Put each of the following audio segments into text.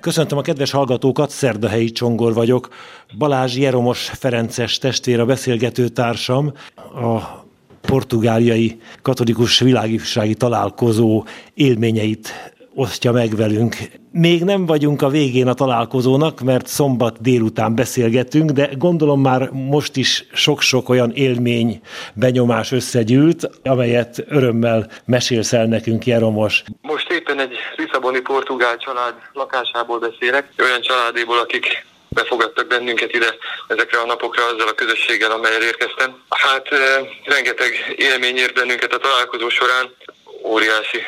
Köszöntöm a kedves hallgatókat, Szerdahelyi Csongor vagyok. Balázs Jeromos Ferences testvér a beszélgető társam, a portugáliai katolikus világifjúsági találkozó élményeit osztja meg velünk. Még nem vagyunk a végén a találkozónak, mert szombat délután beszélgetünk, de gondolom már most is sok-sok olyan élmény, benyomás összegyűlt, amelyet örömmel mesélsz el nekünk, Jeromos. Most éppen egy Lisszaboni portugál család lakásából beszélek, olyan családéból, akik befogadtak bennünket ide ezekre a napokra azzal a közösséggel, amelyel érkeztem. Hát rengeteg élmény ért bennünket a találkozó során, óriási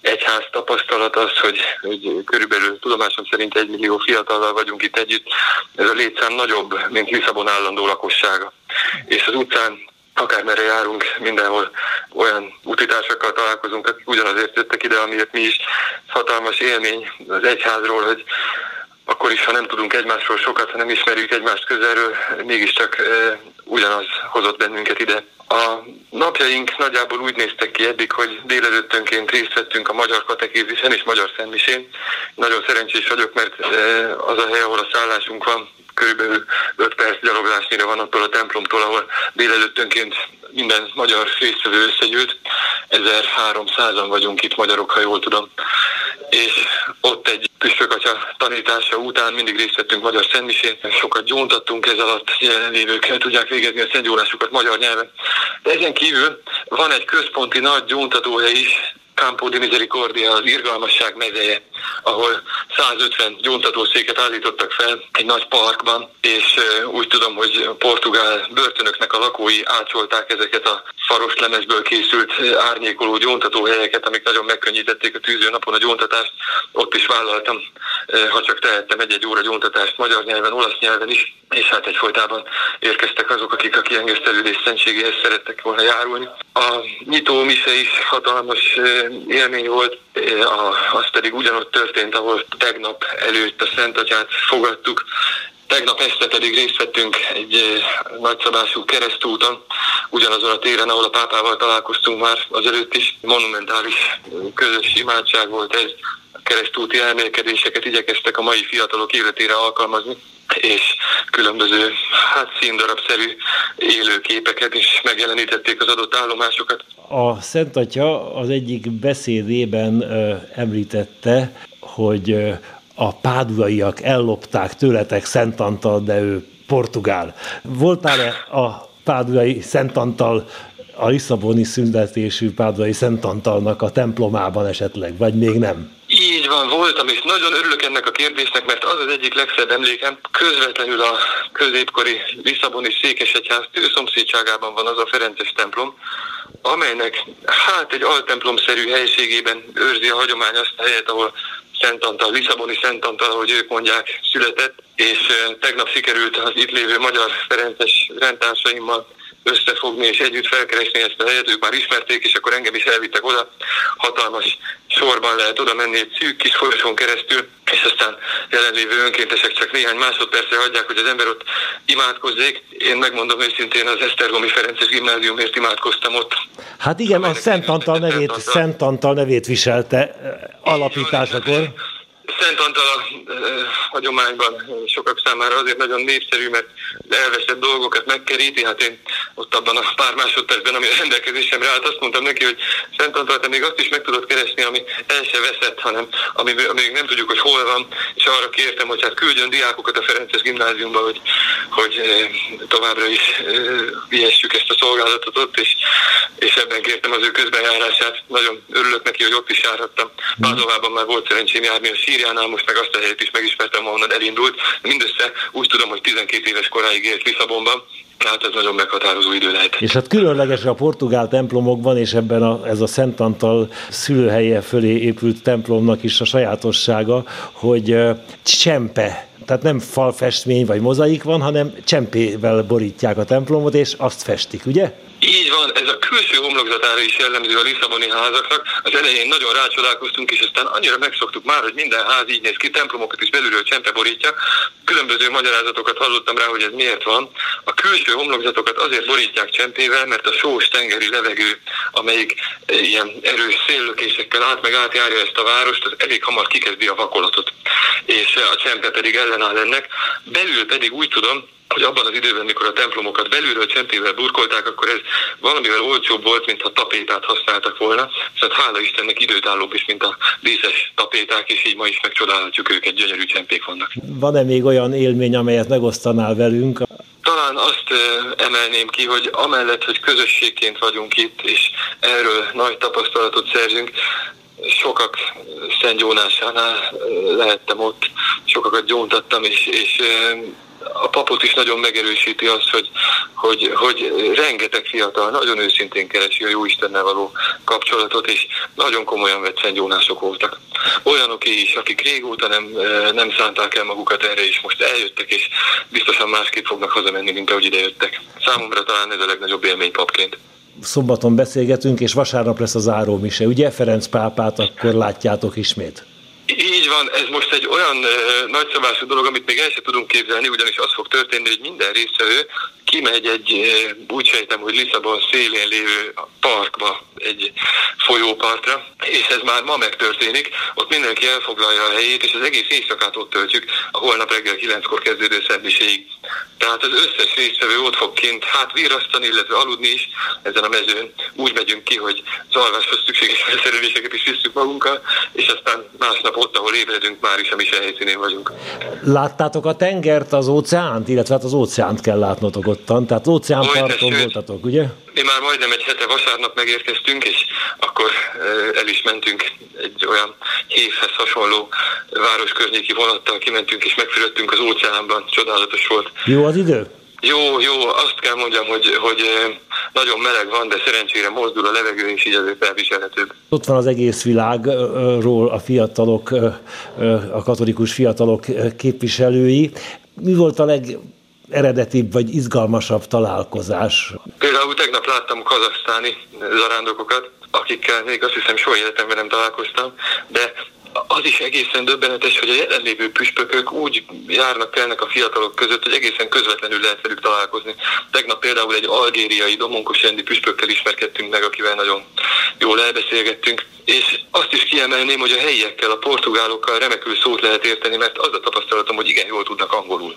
egyház tapasztalat az, hogy, hogy körülbelül tudomásom szerint egy millió fiatallal vagyunk itt együtt. Ez a létszám nagyobb, mint Lisszabon állandó lakossága. És az utcán akármerre járunk, mindenhol olyan utitársakkal találkozunk, akik ugyanazért jöttek ide, amiért mi is. Hatalmas élmény az egyházról, hogy akkor is, ha nem tudunk egymásról sokat, ha nem ismerjük egymást közelről, mégiscsak e, ugyanaz hozott bennünket ide. A napjaink nagyjából úgy néztek ki eddig, hogy délelőttönként részt vettünk a magyar katekézisen és magyar szentmisén. Nagyon szerencsés vagyok, mert az a hely, ahol a szállásunk van, körülbelül 5 perc gyaloglásnyira van attól a templomtól, ahol délelőttönként minden magyar résztvevő összegyűlt. 1300-an vagyunk itt magyarok, ha jól tudom. És ott egy püspökatya tanítása után mindig részt vettünk magyar szentmisén. Sokat gyóntattunk ez alatt, jelenlévők el tudják végezni a szentgyónásukat magyar nyelven. De ezen kívül van egy központi nagy gyóntatóhely is, Campo di Misericordia, az irgalmasság mezeje, ahol 150 gyóntatószéket állítottak fel egy nagy parkban, és úgy tudom, hogy portugál börtönöknek a lakói átsolták ezeket a faros lemezből készült árnyékoló gyóntatóhelyeket, amik nagyon megkönnyítették a tűző napon a gyóntatást. Ott is vállaltam, ha csak tehettem egy-egy óra gyóntatást magyar nyelven, olasz nyelven is, és hát egyfolytában érkeztek azok, akik a kiengesztelődés szentségéhez szerettek volna járulni. A nyitó mise is hatalmas élmény volt, az pedig ugyanott történt, ahol tegnap előtt a Szent Atyát fogadtuk, Tegnap este pedig részt vettünk egy nagyszabású keresztúton, ugyanazon a téren, ahol a pápával találkoztunk már azelőtt is. Monumentális közös imádság volt ez, a keresztúti elmélkedéseket igyekeztek a mai fiatalok életére alkalmazni és különböző hát színdarabszerű élőképeket is megjelenítették az adott állomásokat. A Szent Atya az egyik beszédében ö, említette, hogy a pádulaiak ellopták tőletek Szent Antal, de ő portugál. Voltál-e a pádulai Szent Antal a Lisszaboni szüntetésű pádulai Szent Antalnak a templomában esetleg, vagy még nem? Így van, voltam, és nagyon örülök ennek a kérdésnek, mert az az egyik legszebb emlékem, közvetlenül a középkori Lisszaboni Székesegyház tőszomszédságában van az a Ferences templom, amelynek hát egy altemplomszerű helységében őrzi a hagyomány azt a helyet, ahol Szent Antal, Lisszaboni Szent Antal, ahogy ők mondják, született, és tegnap sikerült az itt lévő magyar Ferences rendtársaimmal összefogni és együtt felkeresni ezt a helyet, ők már ismerték, és akkor engem is elvittek oda. Hatalmas sorban lehet oda menni egy szűk kis folyosón keresztül, és aztán jelenlévő önkéntesek csak néhány másodpercre hagyják, hogy az ember ott imádkozzék. Én megmondom őszintén, az Esztergomi Ferences gimnáziumért imádkoztam ott. Hát igen, a Szent Antal nevét, Szent Antal nevét viselte eh, alapításakor. Szent Antal a e, hagyományban sokak számára azért nagyon népszerű, mert elveszett dolgokat megkeríti. Hát én ott abban a pár másodpercben, ami a rendelkezésemre állt, azt mondtam neki, hogy Szent Antal, te még azt is meg tudod keresni, ami el se veszett, hanem ami, még nem tudjuk, hogy hol van, és arra kértem, hogy hát küldjön diákokat a Ferences gimnáziumba, hogy, hogy továbbra is vihessük ezt a szolgálatot ott, és, és ebben kértem az ő közbenjárását. Nagyon örülök neki, hogy ott is járhattam. Pázovában már volt szerencsém járni a Sírján, Angliánál most meg azt a helyet is megismertem, ahonnan elindult. Mindössze úgy tudom, hogy 12 éves koráig élt Lisszabonban, tehát ez nagyon meghatározó idő lehet. És hát különleges a portugál templomokban, és ebben a, ez a Szent Antal szülőhelye fölé épült templomnak is a sajátossága, hogy csempe, tehát nem falfestmény vagy mozaik van, hanem csempével borítják a templomot, és azt festik, ugye? Így van, ez a külső homlokzatára is jellemző a Lisszaboni házaknak. Az elején nagyon rácsodálkoztunk, és aztán annyira megszoktuk már, hogy minden ház így néz ki, templomokat is belülről csempe borítja. Különböző magyarázatokat hallottam rá, hogy ez miért van. A külső homlokzatokat azért borítják csempével, mert a sós tengeri levegő, amelyik ilyen erős széllökésekkel át meg átjárja ezt a várost, az elég hamar kikezdi a vakolatot, és a csempe pedig ellenáll ennek. Belül pedig úgy tudom, hogy abban az időben, mikor a templomokat belülről csempével burkolták, akkor ez valamivel olcsóbb volt, mint ha tapétát használtak volna. Szóval hála Istennek időtállóbb is, mint a díszes tapéták, és így ma is megcsodálhatjuk őket, gyönyörű csempék vannak. Van-e még olyan élmény, amelyet megosztanál velünk? Talán azt emelném ki, hogy amellett, hogy közösségként vagyunk itt, és erről nagy tapasztalatot szerzünk, sokak Szent Jónásánál lehettem ott, sokakat gyóntattam, és, és a papot is nagyon megerősíti azt, hogy, hogy, hogy rengeteg fiatal nagyon őszintén keresi a jó Istennel való kapcsolatot, és nagyon komolyan vett szentgyónások voltak. Olyanok is, akik régóta nem, nem szánták el magukat erre, és most eljöttek, és biztosan másképp fognak hazamenni, mint ahogy idejöttek. Számomra talán ez a legnagyobb élmény papként szombaton beszélgetünk, és vasárnap lesz a zárómise. Ugye Ferenc pápát akkor látjátok ismét? Így van, ez most egy olyan uh, nagyszabású dolog, amit még el sem tudunk képzelni, ugyanis az fog történni, hogy minden résztvevő kimegy egy, úgy sejtem, hogy Lisszabon szélén lévő parkba, egy folyópartra, és ez már ma megtörténik, ott mindenki elfoglalja a helyét, és az egész éjszakát ott töltjük, a holnap reggel 9-kor kezdődő szentmiséig. Tehát az összes résztvevő ott fog kint hát virrasztani, illetve aludni is ezen a mezőn. Úgy megyünk ki, hogy az alváshoz szükséges felszereléseket is visszük magunkkal, és aztán másnap ott, ahol ébredünk, már is a mise helyszínén vagyunk. Láttátok a tengert, az óceánt, illetve hát az óceánt kell látnotok ottan, tehát óceánparton voltatok, ugye? Mi már majdnem egy hete vasárnap megérkeztünk, és akkor el is mentünk egy olyan hévhez hasonló város környéki vonattal, kimentünk és megfürödtünk az óceánban, csodálatos volt. Jó az idő? Jó, jó, azt kell mondjam, hogy, hogy nagyon meleg van, de szerencsére mozdul a levegő, és így azért elviselhetőbb. Ott van az egész világról a fiatalok, a katolikus fiatalok képviselői. Mi volt a leg eredetibb vagy izgalmasabb találkozás? Például tegnap láttam kazaksztáni zarándokokat, akikkel még azt hiszem soha életemben nem találkoztam, de az is egészen döbbenetes, hogy a jelenlévő püspökök úgy járnak telnek a fiatalok között, hogy egészen közvetlenül lehet velük találkozni. Tegnap például egy algériai domonkos rendi püspökkel ismerkedtünk meg, akivel nagyon jól elbeszélgettünk, és azt is kiemelném, hogy a helyiekkel, a portugálokkal remekül szót lehet érteni, mert az a tapasztalatom, hogy igen, jól tudnak angolul.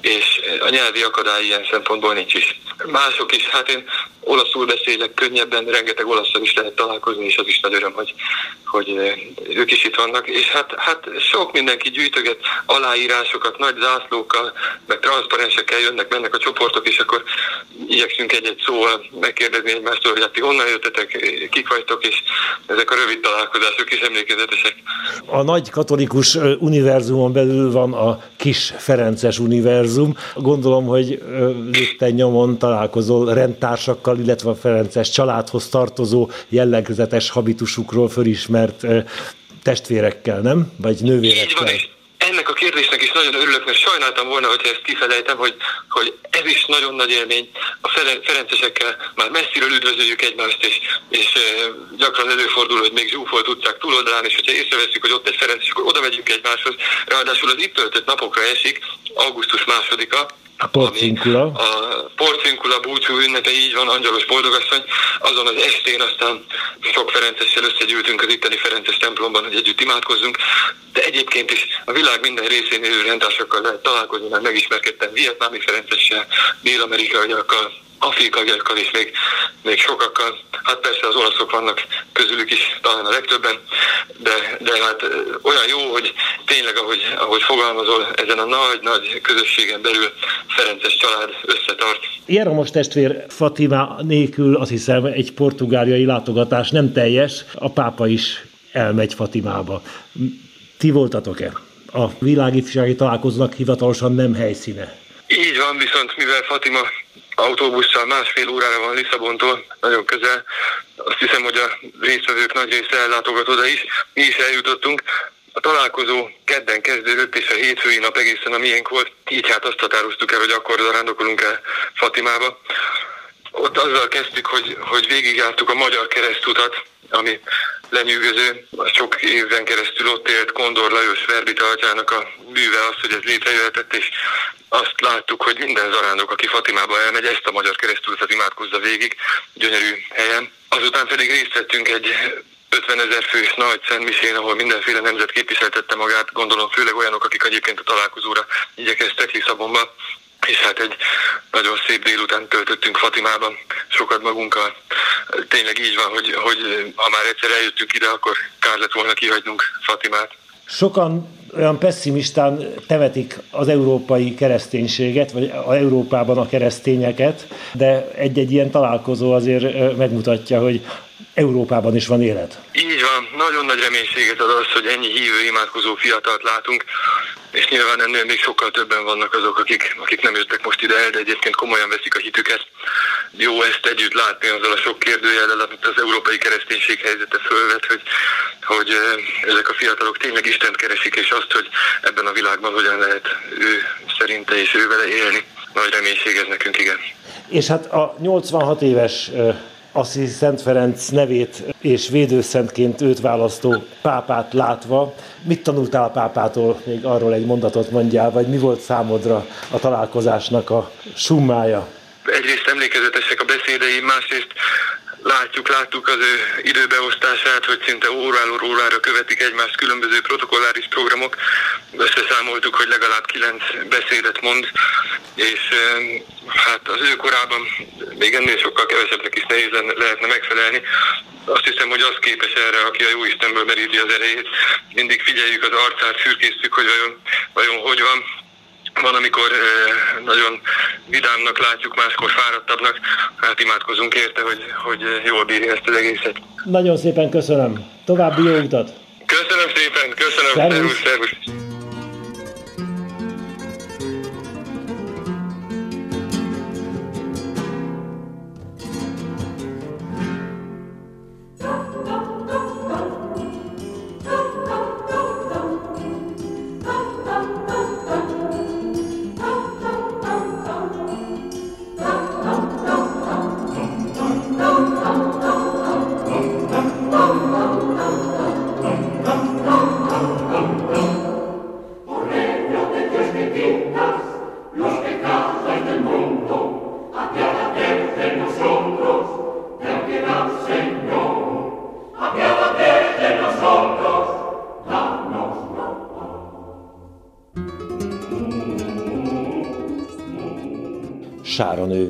És a nyelvi akadály ilyen szempontból nincs is. Mások is, hát én olaszul beszélek könnyebben, rengeteg olaszsal is lehet találkozni, és az is nagy öröm, hogy, hogy ők is itt vannak. És hát, hát sok mindenki gyűjtöget aláírásokat, nagy zászlókkal, meg transzparensekkel jönnek, mennek a csoportok, és akkor igyekszünk egy-egy szóval megkérdezni egymástól, hogy hát ti honnan jöttetek, kik vagytok, és ezek a rövid találkozások is emlékezetesek. A nagy katolikus univerzumon belül van a kis Ferences univerzum. Gondolom, hogy lépten nyomon találkozol rendtársakkal, illetve a Ferences családhoz tartozó jellegzetes habitusukról fölismert testvérekkel, nem? Vagy nővérekkel. Így van, és ennek a kérdésnek is nagyon örülök, mert sajnáltam volna, hogyha ezt kifelejtem, hogy, hogy ez is nagyon nagy élmény. A Ferencesekkel már messziről üdvözöljük egymást, és, és gyakran előfordul, hogy még zsúfolt utcák túloldalán, és hogyha észreveszünk, hogy ott egy Ferenc, akkor oda megyünk egymáshoz. Ráadásul az itt töltött napokra esik, augusztus másodika, porcinkula. A porcinkula búcsú ünnepe, így van, Angyalos Boldogasszony. Azon az estén aztán sok Ferencessel összegyűltünk az itteni Ferences templomban, hogy együtt imádkozzunk. De egyébként is a világ minden részén élő rendtársakkal lehet találkozni, mert megismerkedtem vietnámi Ferencessel, dél-amerikaiakkal, afrikaiakkal és még, még sokakkal. Hát persze az olaszok vannak közülük is, talán a legtöbben, de, de hát olyan jó, hogy tényleg, ahogy, ahogy fogalmazol, ezen a nagy-nagy közösségen belül Ferences család összetart. Jeromos testvér Fatima nélkül azt hiszem egy portugáliai látogatás nem teljes, a pápa is elmegy Fatimába. Ti voltatok-e? A világifjsági találkoznak hivatalosan nem helyszíne. Így van, viszont mivel Fatima autóbusszal másfél órára van Lisszabontól, nagyon közel. Azt hiszem, hogy a résztvevők nagy része ellátogat oda is. Mi is eljutottunk. A találkozó kedden kezdődött, és a hétfői nap egészen a miénk volt. Így hát azt határoztuk el, hogy akkor zarándokolunk el Fatimába. Ott azzal kezdtük, hogy, hogy végigjártuk a magyar keresztutat, ami lenyűgöző. Sok évben keresztül ott élt Kondor Lajos atyának a műve az, hogy ez létrejöhetett, és azt láttuk, hogy minden zarándok, aki Fatimába elmegy, ezt a magyar keresztútat imádkozza végig, gyönyörű helyen. Azután pedig részt vettünk egy 50 ezer fős nagy szentmisén, ahol mindenféle nemzet képviseltette magát, gondolom főleg olyanok, akik egyébként a találkozóra igyekeztek Lisszabonba, és hát egy nagyon szép délután töltöttünk Fatimában, sokat magunkkal. Tényleg így van, hogy, hogy ha már egyszer eljöttünk ide, akkor kár lett volna kihagynunk Fatimát. Sokan olyan pessimistán temetik az európai kereszténységet, vagy a Európában a keresztényeket, de egy-egy ilyen találkozó azért megmutatja, hogy Európában is van élet. Így van, nagyon nagy reménységet ad az, hogy ennyi hívő, imádkozó fiatalt látunk, és nyilván ennél még sokkal többen vannak azok, akik, akik nem jöttek most ide el, de egyébként komolyan veszik a hitüket. Jó ezt együtt látni azzal a sok kérdőjellel, amit az európai kereszténység helyzete fölvet, hogy, hogy ezek a fiatalok tényleg Istent keresik, és azt, hogy ebben a világban hogyan lehet ő szerinte és ő vele élni. Nagy reménység ez nekünk, igen. És hát a 86 éves Assisi Szent Ferenc nevét és védőszentként őt választó pápát látva, mit tanultál pápától, még arról egy mondatot mondjál, vagy mi volt számodra a találkozásnak a summája? Egyrészt emlékezetesek a beszédei, másrészt látjuk, láttuk az ő időbeosztását, hogy szinte óráról órára követik egymást különböző protokolláris programok. Összeszámoltuk, hogy legalább kilenc beszédet mond, és hát az ő korában még ennél sokkal kevesebbnek is nehéz lehetne megfelelni. Azt hiszem, hogy az képes erre, aki a jó Istenből meríti az erejét. Mindig figyeljük az arcát, fürkésztük, hogy vajon, vajon hogy van van, amikor nagyon vidámnak látjuk, máskor fáradtabbnak. Hát imádkozunk érte, hogy, hogy jól bírja ezt az egészet. Nagyon szépen köszönöm. További jó utat! Köszönöm szépen, köszönöm. Szervusz, szervusz.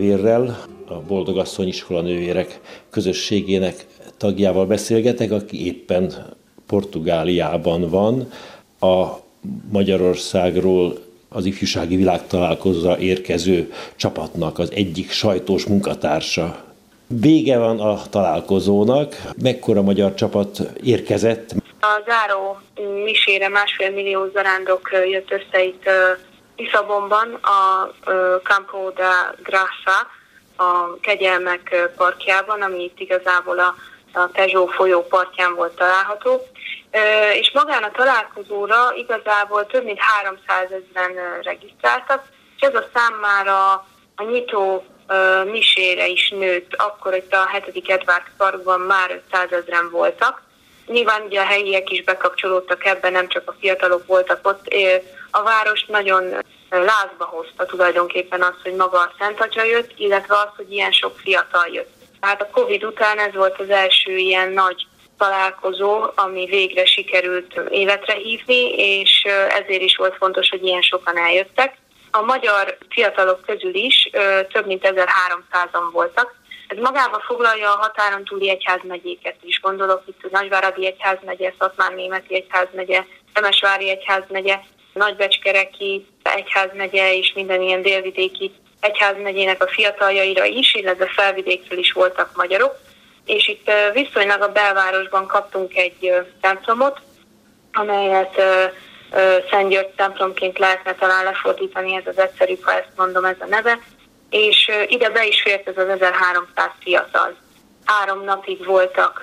Nővérrel, a Boldogasszony Iskola Nővérek közösségének tagjával beszélgetek, aki éppen Portugáliában van. A Magyarországról az ifjúsági világtalálkozóra érkező csapatnak az egyik sajtós munkatársa. Vége van a találkozónak. Mekkora magyar csapat érkezett? A záró misére másfél millió zarándok jött össze itt Lisszabonban a Campo da Graça, a Kegyelmek parkjában, ami itt igazából a, a Pezsó folyó partján volt található. És magán a találkozóra igazából több mint 300 ezeren regisztráltak, és ez a szám már a, a nyitó misére is nőtt, akkor itt a 7. Edward Parkban már 500 ezeren voltak. Nyilván ugye a helyiek is bekapcsolódtak ebben, nem csak a fiatalok voltak ott, a város nagyon lázba hozta tulajdonképpen az, hogy maga a Szent Atya jött, illetve az, hogy ilyen sok fiatal jött. Tehát a Covid után ez volt az első ilyen nagy találkozó, ami végre sikerült életre hívni, és ezért is volt fontos, hogy ilyen sokan eljöttek. A magyar fiatalok közül is több mint 1300-an voltak. Ez magába foglalja a határon túli egyházmegyéket is. Gondolok itt a Nagyváradi Egyházmegye, Szatmár Németi Egyházmegye, Temesvári Egyházmegye, Nagybecskereki egyházmegye és minden ilyen délvidéki egyházmegyének a fiataljaira is, illetve felvidékről is voltak magyarok. És itt viszonylag a belvárosban kaptunk egy templomot, amelyet Szent György templomként lehetne talán lefordítani, ez az egyszerűbb, ha ezt mondom, ez a neve. És ide be is fért ez az 1300 fiatal. Három napig voltak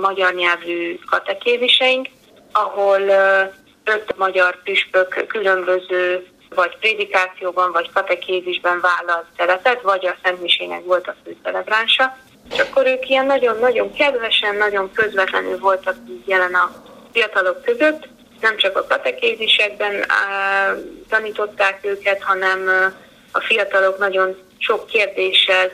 magyar nyelvű katekéziseink, ahol öt magyar püspök különböző vagy prédikációban, vagy katekézisben vállalt szerepet, vagy a Szentmisének volt a főcelebránsa. És akkor ők ilyen nagyon-nagyon kedvesen, nagyon közvetlenül voltak így jelen a fiatalok között, nem csak a katekézisekben á, tanították őket, hanem a fiatalok nagyon sok kérdéssel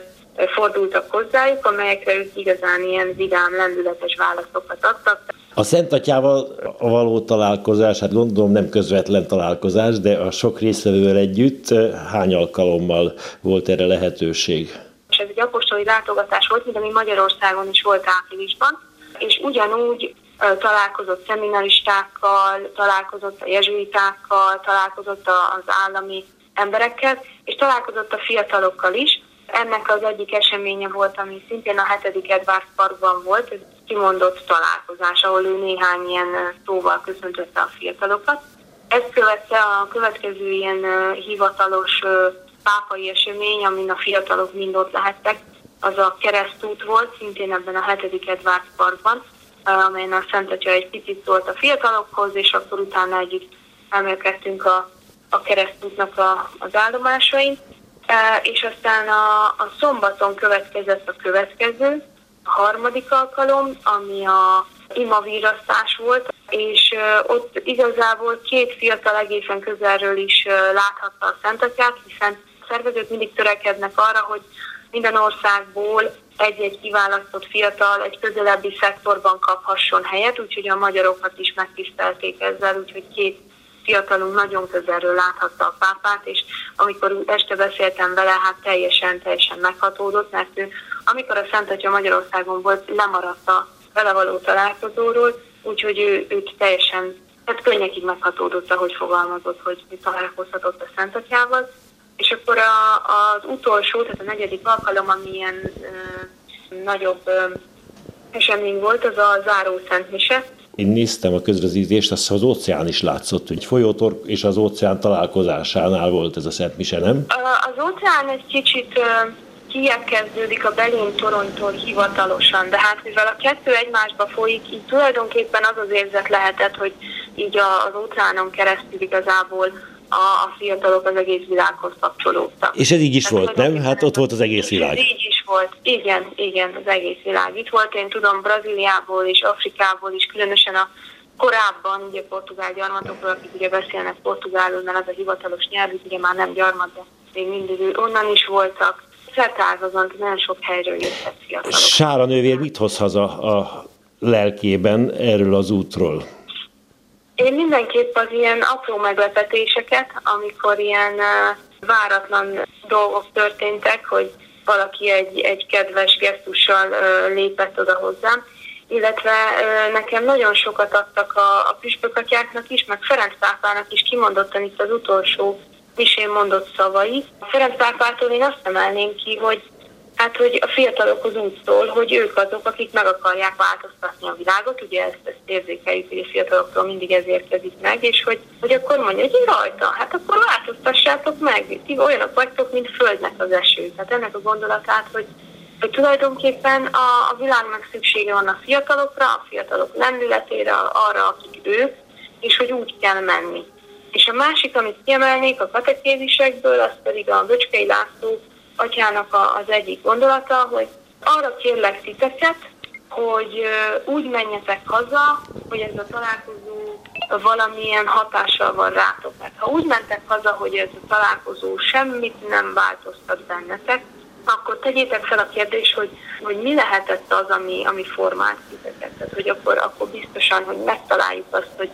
fordultak hozzájuk, amelyekre ők igazán ilyen vidám, lendületes válaszokat adtak. A Szent Atyával való találkozás, hát gondolom nem közvetlen találkozás, de a sok részvevővel együtt hány alkalommal volt erre lehetőség? Ez egy apostoli látogatás volt, mint ami Magyarországon is volt áprilisban, és ugyanúgy találkozott szeminaristákkal, találkozott a jezsuitákkal, találkozott az állami emberekkel, és találkozott a fiatalokkal is. Ennek az egyik eseménye volt, ami szintén a 7. Edward Parkban volt, kimondott találkozás, ahol ő néhány ilyen szóval köszöntötte a fiatalokat. Ezt követte a következő ilyen hivatalos pápai esemény, amin a fiatalok mind ott lehettek, az a keresztút volt, szintén ebben a 7. Edward Parkban, amelyen a Szent Atya egy picit szólt a fiatalokhoz, és akkor utána együtt emelkedtünk a, a keresztútnak a, az állomásain. És aztán a, a szombaton következett a következő, harmadik alkalom, ami a imavírasztás volt, és ott igazából két fiatal egészen közelről is láthatta a Szentatyát, hiszen szervezők mindig törekednek arra, hogy minden országból egy-egy kiválasztott fiatal egy közelebbi szektorban kaphasson helyet, úgyhogy a magyarokat is megtisztelték ezzel, úgyhogy két fiatalunk nagyon közelről láthatta a pápát, és amikor este beszéltem vele, hát teljesen, teljesen meghatódott, mert ő, amikor a Szent Atya Magyarországon volt, lemaradt a vele való találkozóról, úgyhogy ő, őt teljesen, tehát könnyekig meghatódott, ahogy fogalmazott, hogy találkozhatott a Szent Atyával, és akkor a, az utolsó, tehát a negyedik alkalom, ami ilyen ö, nagyobb ö, esemény volt, az a záró Szentmise. Én néztem a közvetítést, azt az óceán is látszott, hogy folyótor és az óceán találkozásánál volt ez a Szentmise, nem? Az óceán egy kicsit kezdődik a Berlin Torontól hivatalosan, de hát mivel a kettő egymásba folyik, így tulajdonképpen az az érzet lehetett, hogy így az óceánon keresztül igazából a, a fiatalok az egész világhoz kapcsolódtak. És ez így is Tehát, volt, nem? Hát ott volt az egész világ. Ez így is volt. Igen, igen, az egész világ. Itt volt, én tudom, Brazíliából és Afrikából is, különösen a korábban ugye portugál gyarmatokról, akik ugye beszélnek portugálul, mert az a hivatalos nyelv, ugye már nem gyarmat, de még mindig onnan is voltak. Szertágazon nagyon sok helyről jöttek fiatalok. Sára nővér mit hoz haza a lelkében erről az útról? Én mindenképp az ilyen apró meglepetéseket, amikor ilyen váratlan dolgok történtek, hogy valaki egy, egy kedves gesztussal lépett oda hozzám, illetve nekem nagyon sokat adtak a, a püspökatyáknak is, meg Ferenc pápának is kimondottan itt az utolsó misén mondott szavai. Ferenc pápától én azt emelném ki, hogy Hát, hogy a fiatalokhoz úgy szól, hogy ők azok, akik meg akarják változtatni a világot, ugye ezt, ezt érzékeljük, hogy a fiataloktól mindig ez érkezik meg, és hogy, hogy akkor mondja, hogy rajta, hát akkor változtassátok meg, ti olyanok vagytok, mint földnek az eső. Tehát ennek a gondolatát, hogy, hogy tulajdonképpen a, a világnak szüksége van a fiatalokra, a fiatalok lendületére, arra, akik ők, és hogy úgy kell menni. És a másik, amit kiemelnék a katekézisekből, az pedig a Böcskei László atyának az egyik gondolata, hogy arra kérlek titeket, hogy úgy menjetek haza, hogy ez a találkozó valamilyen hatással van rátok. Mert ha úgy mentek haza, hogy ez a találkozó semmit nem változtat bennetek, akkor tegyétek fel a kérdést, hogy, hogy mi lehetett az, ami, ami formált titeket. Tehát, hogy akkor, akkor biztosan, hogy megtaláljuk azt, hogy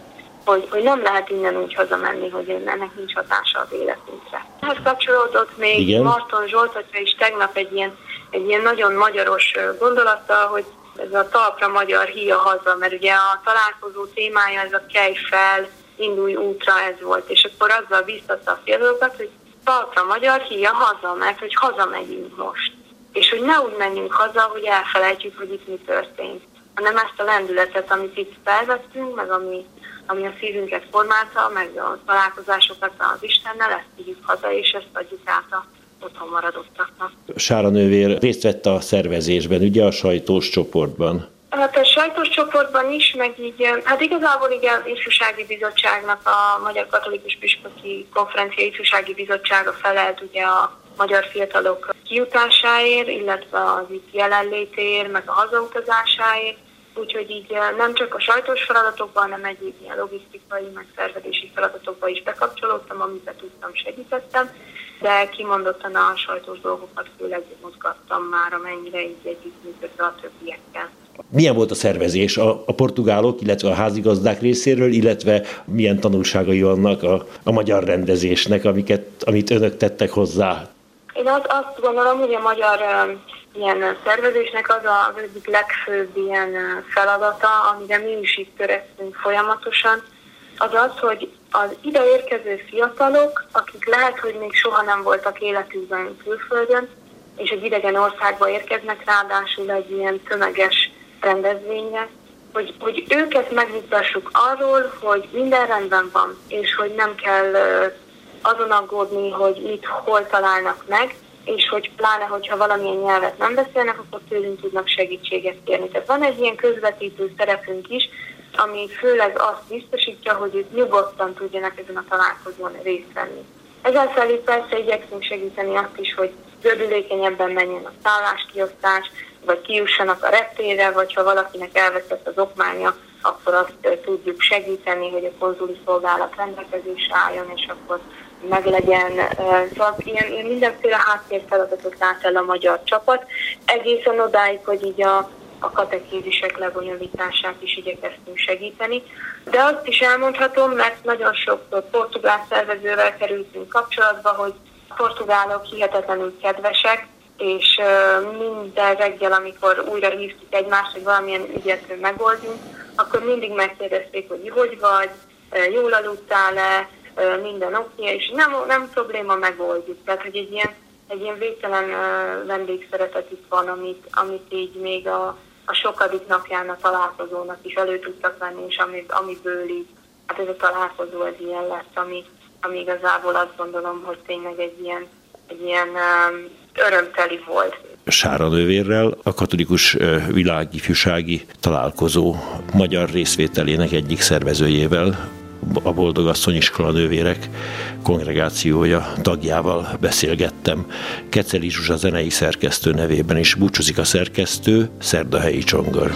hogy, hogy nem lehet innen úgy hazamenni, hogy ennek nincs hatása az életünkre. Ehhez kapcsolódott még Igen. Marton Zsolt, hogyha is tegnap egy ilyen, egy ilyen nagyon magyaros gondolattal, hogy ez a talpra magyar híja haza, mert ugye a találkozó témája ez a kej fel, indulj útra, ez volt, és akkor azzal biztatta a fiatalokat, hogy talpra magyar híja haza, mert hogy hazamegyünk most. És hogy ne úgy menjünk haza, hogy elfelejtjük, hogy itt mi történt, hanem ezt a lendületet, amit itt felvettünk, meg ami ami a szívünket formálta, meg a találkozásokat az Istennel, ezt vigyük haza, és ezt adjuk át a otthon maradottaknak. Sára nővér részt vett a szervezésben, ugye a sajtós csoportban? Hát a sajtos csoportban is, meg így, hát igazából így az Ifjúsági Bizottságnak, a Magyar Katolikus Püspöki Konferencia Ifjúsági Bizottsága felelt ugye a magyar fiatalok kiutásáért, illetve az itt jelenlétéért, meg a hazautazásáért. Úgyhogy így nem csak a sajtos feladatokban, hanem egyéb ilyen logisztikai, meg szervezési feladatokban is bekapcsolódtam, amiben tudtam, segítettem, de kimondottan a sajtos dolgokat főleg mozgattam már, amennyire így együttműködve a többiekkel. Milyen volt a szervezés a, a portugálok, illetve a házigazdák részéről, illetve milyen tanulságai vannak a, a magyar rendezésnek, amiket, amit önök tettek hozzá? Én azt, azt gondolom, hogy a magyar ilyen szervezésnek az az egyik legfőbb ilyen feladata, amire mi is itt törekszünk folyamatosan, az az, hogy az ide érkező fiatalok, akik lehet, hogy még soha nem voltak életükben külföldön, és egy idegen országba érkeznek, ráadásul egy ilyen tömeges rendezvényre, hogy, hogy őket megnyugtassuk arról, hogy minden rendben van, és hogy nem kell azon aggódni, hogy mit hol találnak meg, és hogy pláne, hogyha valamilyen nyelvet nem beszélnek, akkor tőlünk tudnak segítséget kérni. Tehát van egy ilyen közvetítő szerepünk is, ami főleg azt biztosítja, hogy ők nyugodtan tudjanak ezen a találkozón részt venni. Ezzel felé persze igyekszünk segíteni azt is, hogy gördülékenyebben menjen a szálláskiosztás, vagy kijussanak a reptére, vagy ha valakinek elveszett az okmánya, akkor azt tudjuk segíteni, hogy a konzuli szolgálat rendelkezésre álljon, és akkor meglegyen. Szóval ilyen, ilyen mindenféle háttérfeladatot lát el a magyar csapat, egészen odáig, hogy így a, a katekézisek lebonyolítását is igyekeztünk segíteni. De azt is elmondhatom, mert nagyon sok portugál szervezővel kerültünk kapcsolatba, hogy a portugálok hihetetlenül kedvesek, és minden reggel, amikor újra hívtuk egymást, hogy valamilyen ügyet megoldjunk, akkor mindig megkérdezték, hogy hogy vagy, jól aludtál-e, minden oké, és nem, nem probléma, megoldjuk. Tehát, hogy egy ilyen, egy ilyen végtelen vendégszeretet itt van, amit, amit így még a, a sokadik napján a találkozónak is elő tudtak venni, és ami, amiből így, hát ez a találkozó ez ilyen lesz, ami, ami igazából azt gondolom, hogy tényleg egy ilyen, egy ilyen um, örömteli volt. Sára nővérrel a katolikus világifjúsági találkozó magyar részvételének egyik szervezőjével, a Boldogasszony Iskola Nővérek kongregációja tagjával beszélgettem. Keceli Zsuzsa zenei szerkesztő nevében is búcsúzik a szerkesztő, Szerdahelyi Csongor.